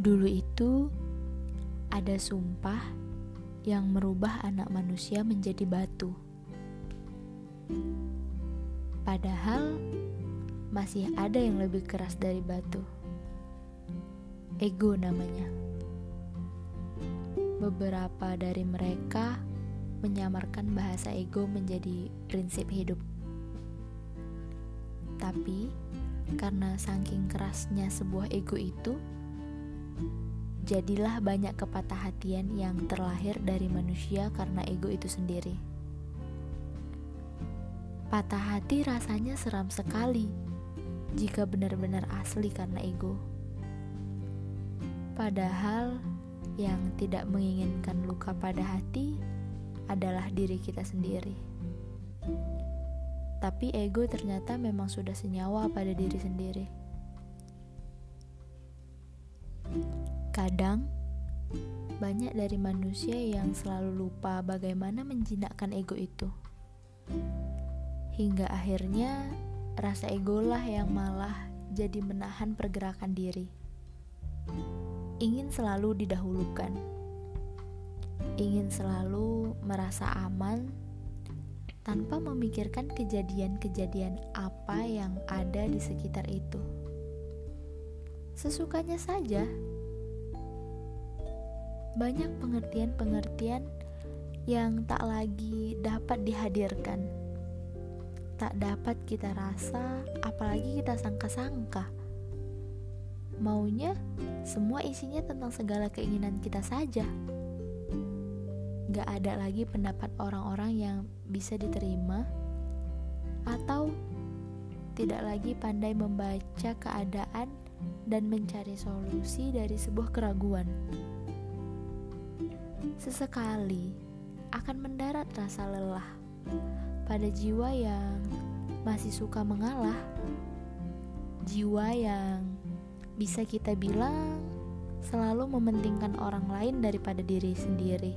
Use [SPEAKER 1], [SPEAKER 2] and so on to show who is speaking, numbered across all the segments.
[SPEAKER 1] Dulu itu ada sumpah yang merubah anak manusia menjadi batu. Padahal masih ada yang lebih keras dari batu. Ego namanya. Beberapa dari mereka menyamarkan bahasa ego menjadi prinsip hidup. Tapi karena saking kerasnya sebuah ego itu, jadilah banyak kepatah hatian yang terlahir dari manusia karena ego itu sendiri. Patah hati rasanya seram sekali jika benar-benar asli karena ego. Padahal yang tidak menginginkan luka pada hati adalah diri kita sendiri. Tapi ego ternyata memang sudah senyawa pada diri sendiri. Kadang, banyak dari manusia yang selalu lupa bagaimana menjinakkan ego itu. Hingga akhirnya, rasa egolah yang malah jadi menahan pergerakan diri. Ingin selalu didahulukan. Ingin selalu merasa aman tanpa memikirkan kejadian-kejadian apa yang ada di sekitar itu. Sesukanya saja banyak pengertian-pengertian yang tak lagi dapat dihadirkan. Tak dapat kita rasa, apalagi kita sangka-sangka. Maunya semua isinya tentang segala keinginan kita saja. Gak ada lagi pendapat orang-orang yang bisa diterima, atau tidak lagi pandai membaca keadaan dan mencari solusi dari sebuah keraguan sesekali akan mendarat rasa lelah pada jiwa yang masih suka mengalah, jiwa yang bisa kita bilang selalu mementingkan orang lain daripada diri sendiri.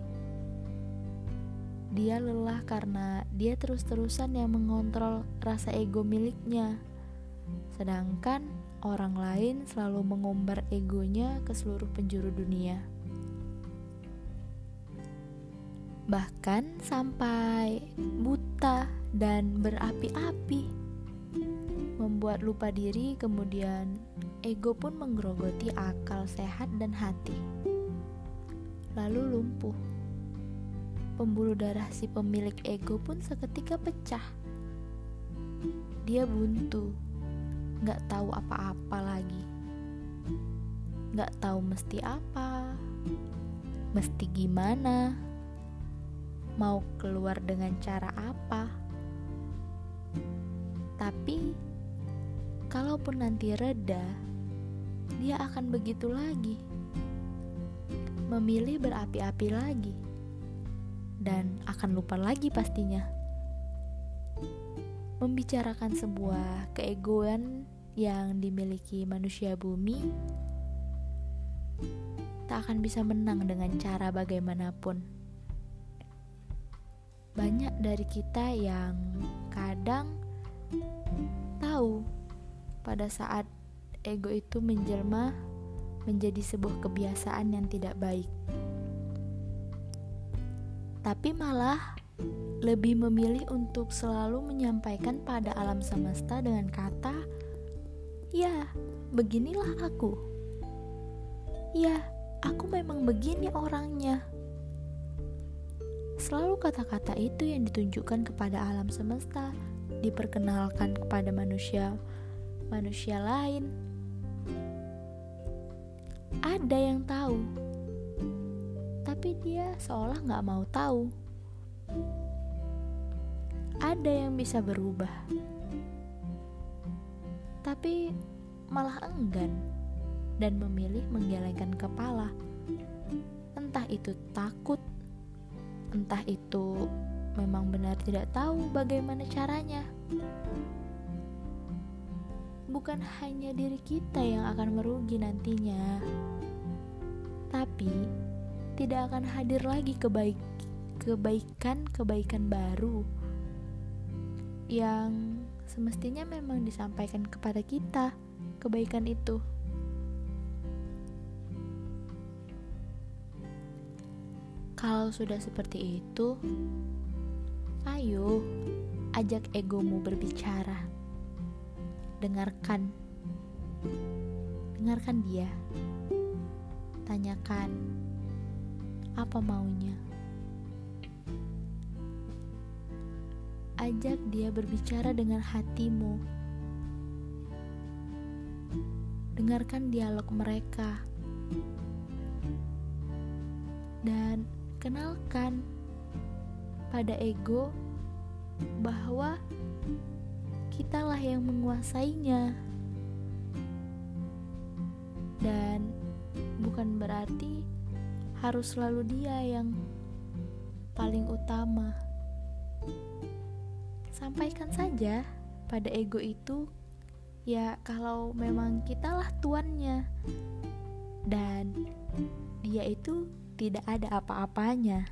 [SPEAKER 1] Dia lelah karena dia terus-terusan yang mengontrol rasa ego miliknya, sedangkan orang lain selalu mengumbar egonya ke seluruh penjuru dunia. bahkan sampai buta dan berapi-api, membuat lupa diri. Kemudian, ego pun menggerogoti akal sehat dan hati, lalu lumpuh. Pembuluh darah si pemilik ego pun seketika pecah. Dia buntu, gak tahu apa-apa lagi, gak tahu mesti apa, mesti gimana mau keluar dengan cara apa. Tapi, kalaupun nanti reda, dia akan begitu lagi, memilih berapi-api lagi, dan akan lupa lagi pastinya. Membicarakan sebuah keegoan yang dimiliki manusia bumi tak akan bisa menang dengan cara bagaimanapun banyak dari kita yang kadang tahu pada saat ego itu menjelma menjadi sebuah kebiasaan yang tidak baik. Tapi malah lebih memilih untuk selalu menyampaikan pada alam semesta dengan kata, "Ya, beginilah aku." Ya, aku memang begini orangnya. Selalu kata-kata itu yang ditunjukkan kepada alam semesta, diperkenalkan kepada manusia, manusia lain. Ada yang tahu, tapi dia seolah nggak mau tahu. Ada yang bisa berubah, tapi malah enggan dan memilih menggelengkan kepala. Entah itu takut entah itu memang benar tidak tahu bagaimana caranya. Bukan hanya diri kita yang akan merugi nantinya, tapi tidak akan hadir lagi kebaik kebaikan-kebaikan baru yang semestinya memang disampaikan kepada kita kebaikan itu. Kalau sudah seperti itu, ayo ajak egomu berbicara. Dengarkan. Dengarkan dia. Tanyakan apa maunya. Ajak dia berbicara dengan hatimu. Dengarkan dialog mereka. Dan kenalkan pada ego bahwa kitalah yang menguasainya. Dan bukan berarti harus selalu dia yang paling utama. Sampaikan saja pada ego itu, ya, kalau memang kitalah tuannya, dan dia itu tidak ada apa-apanya.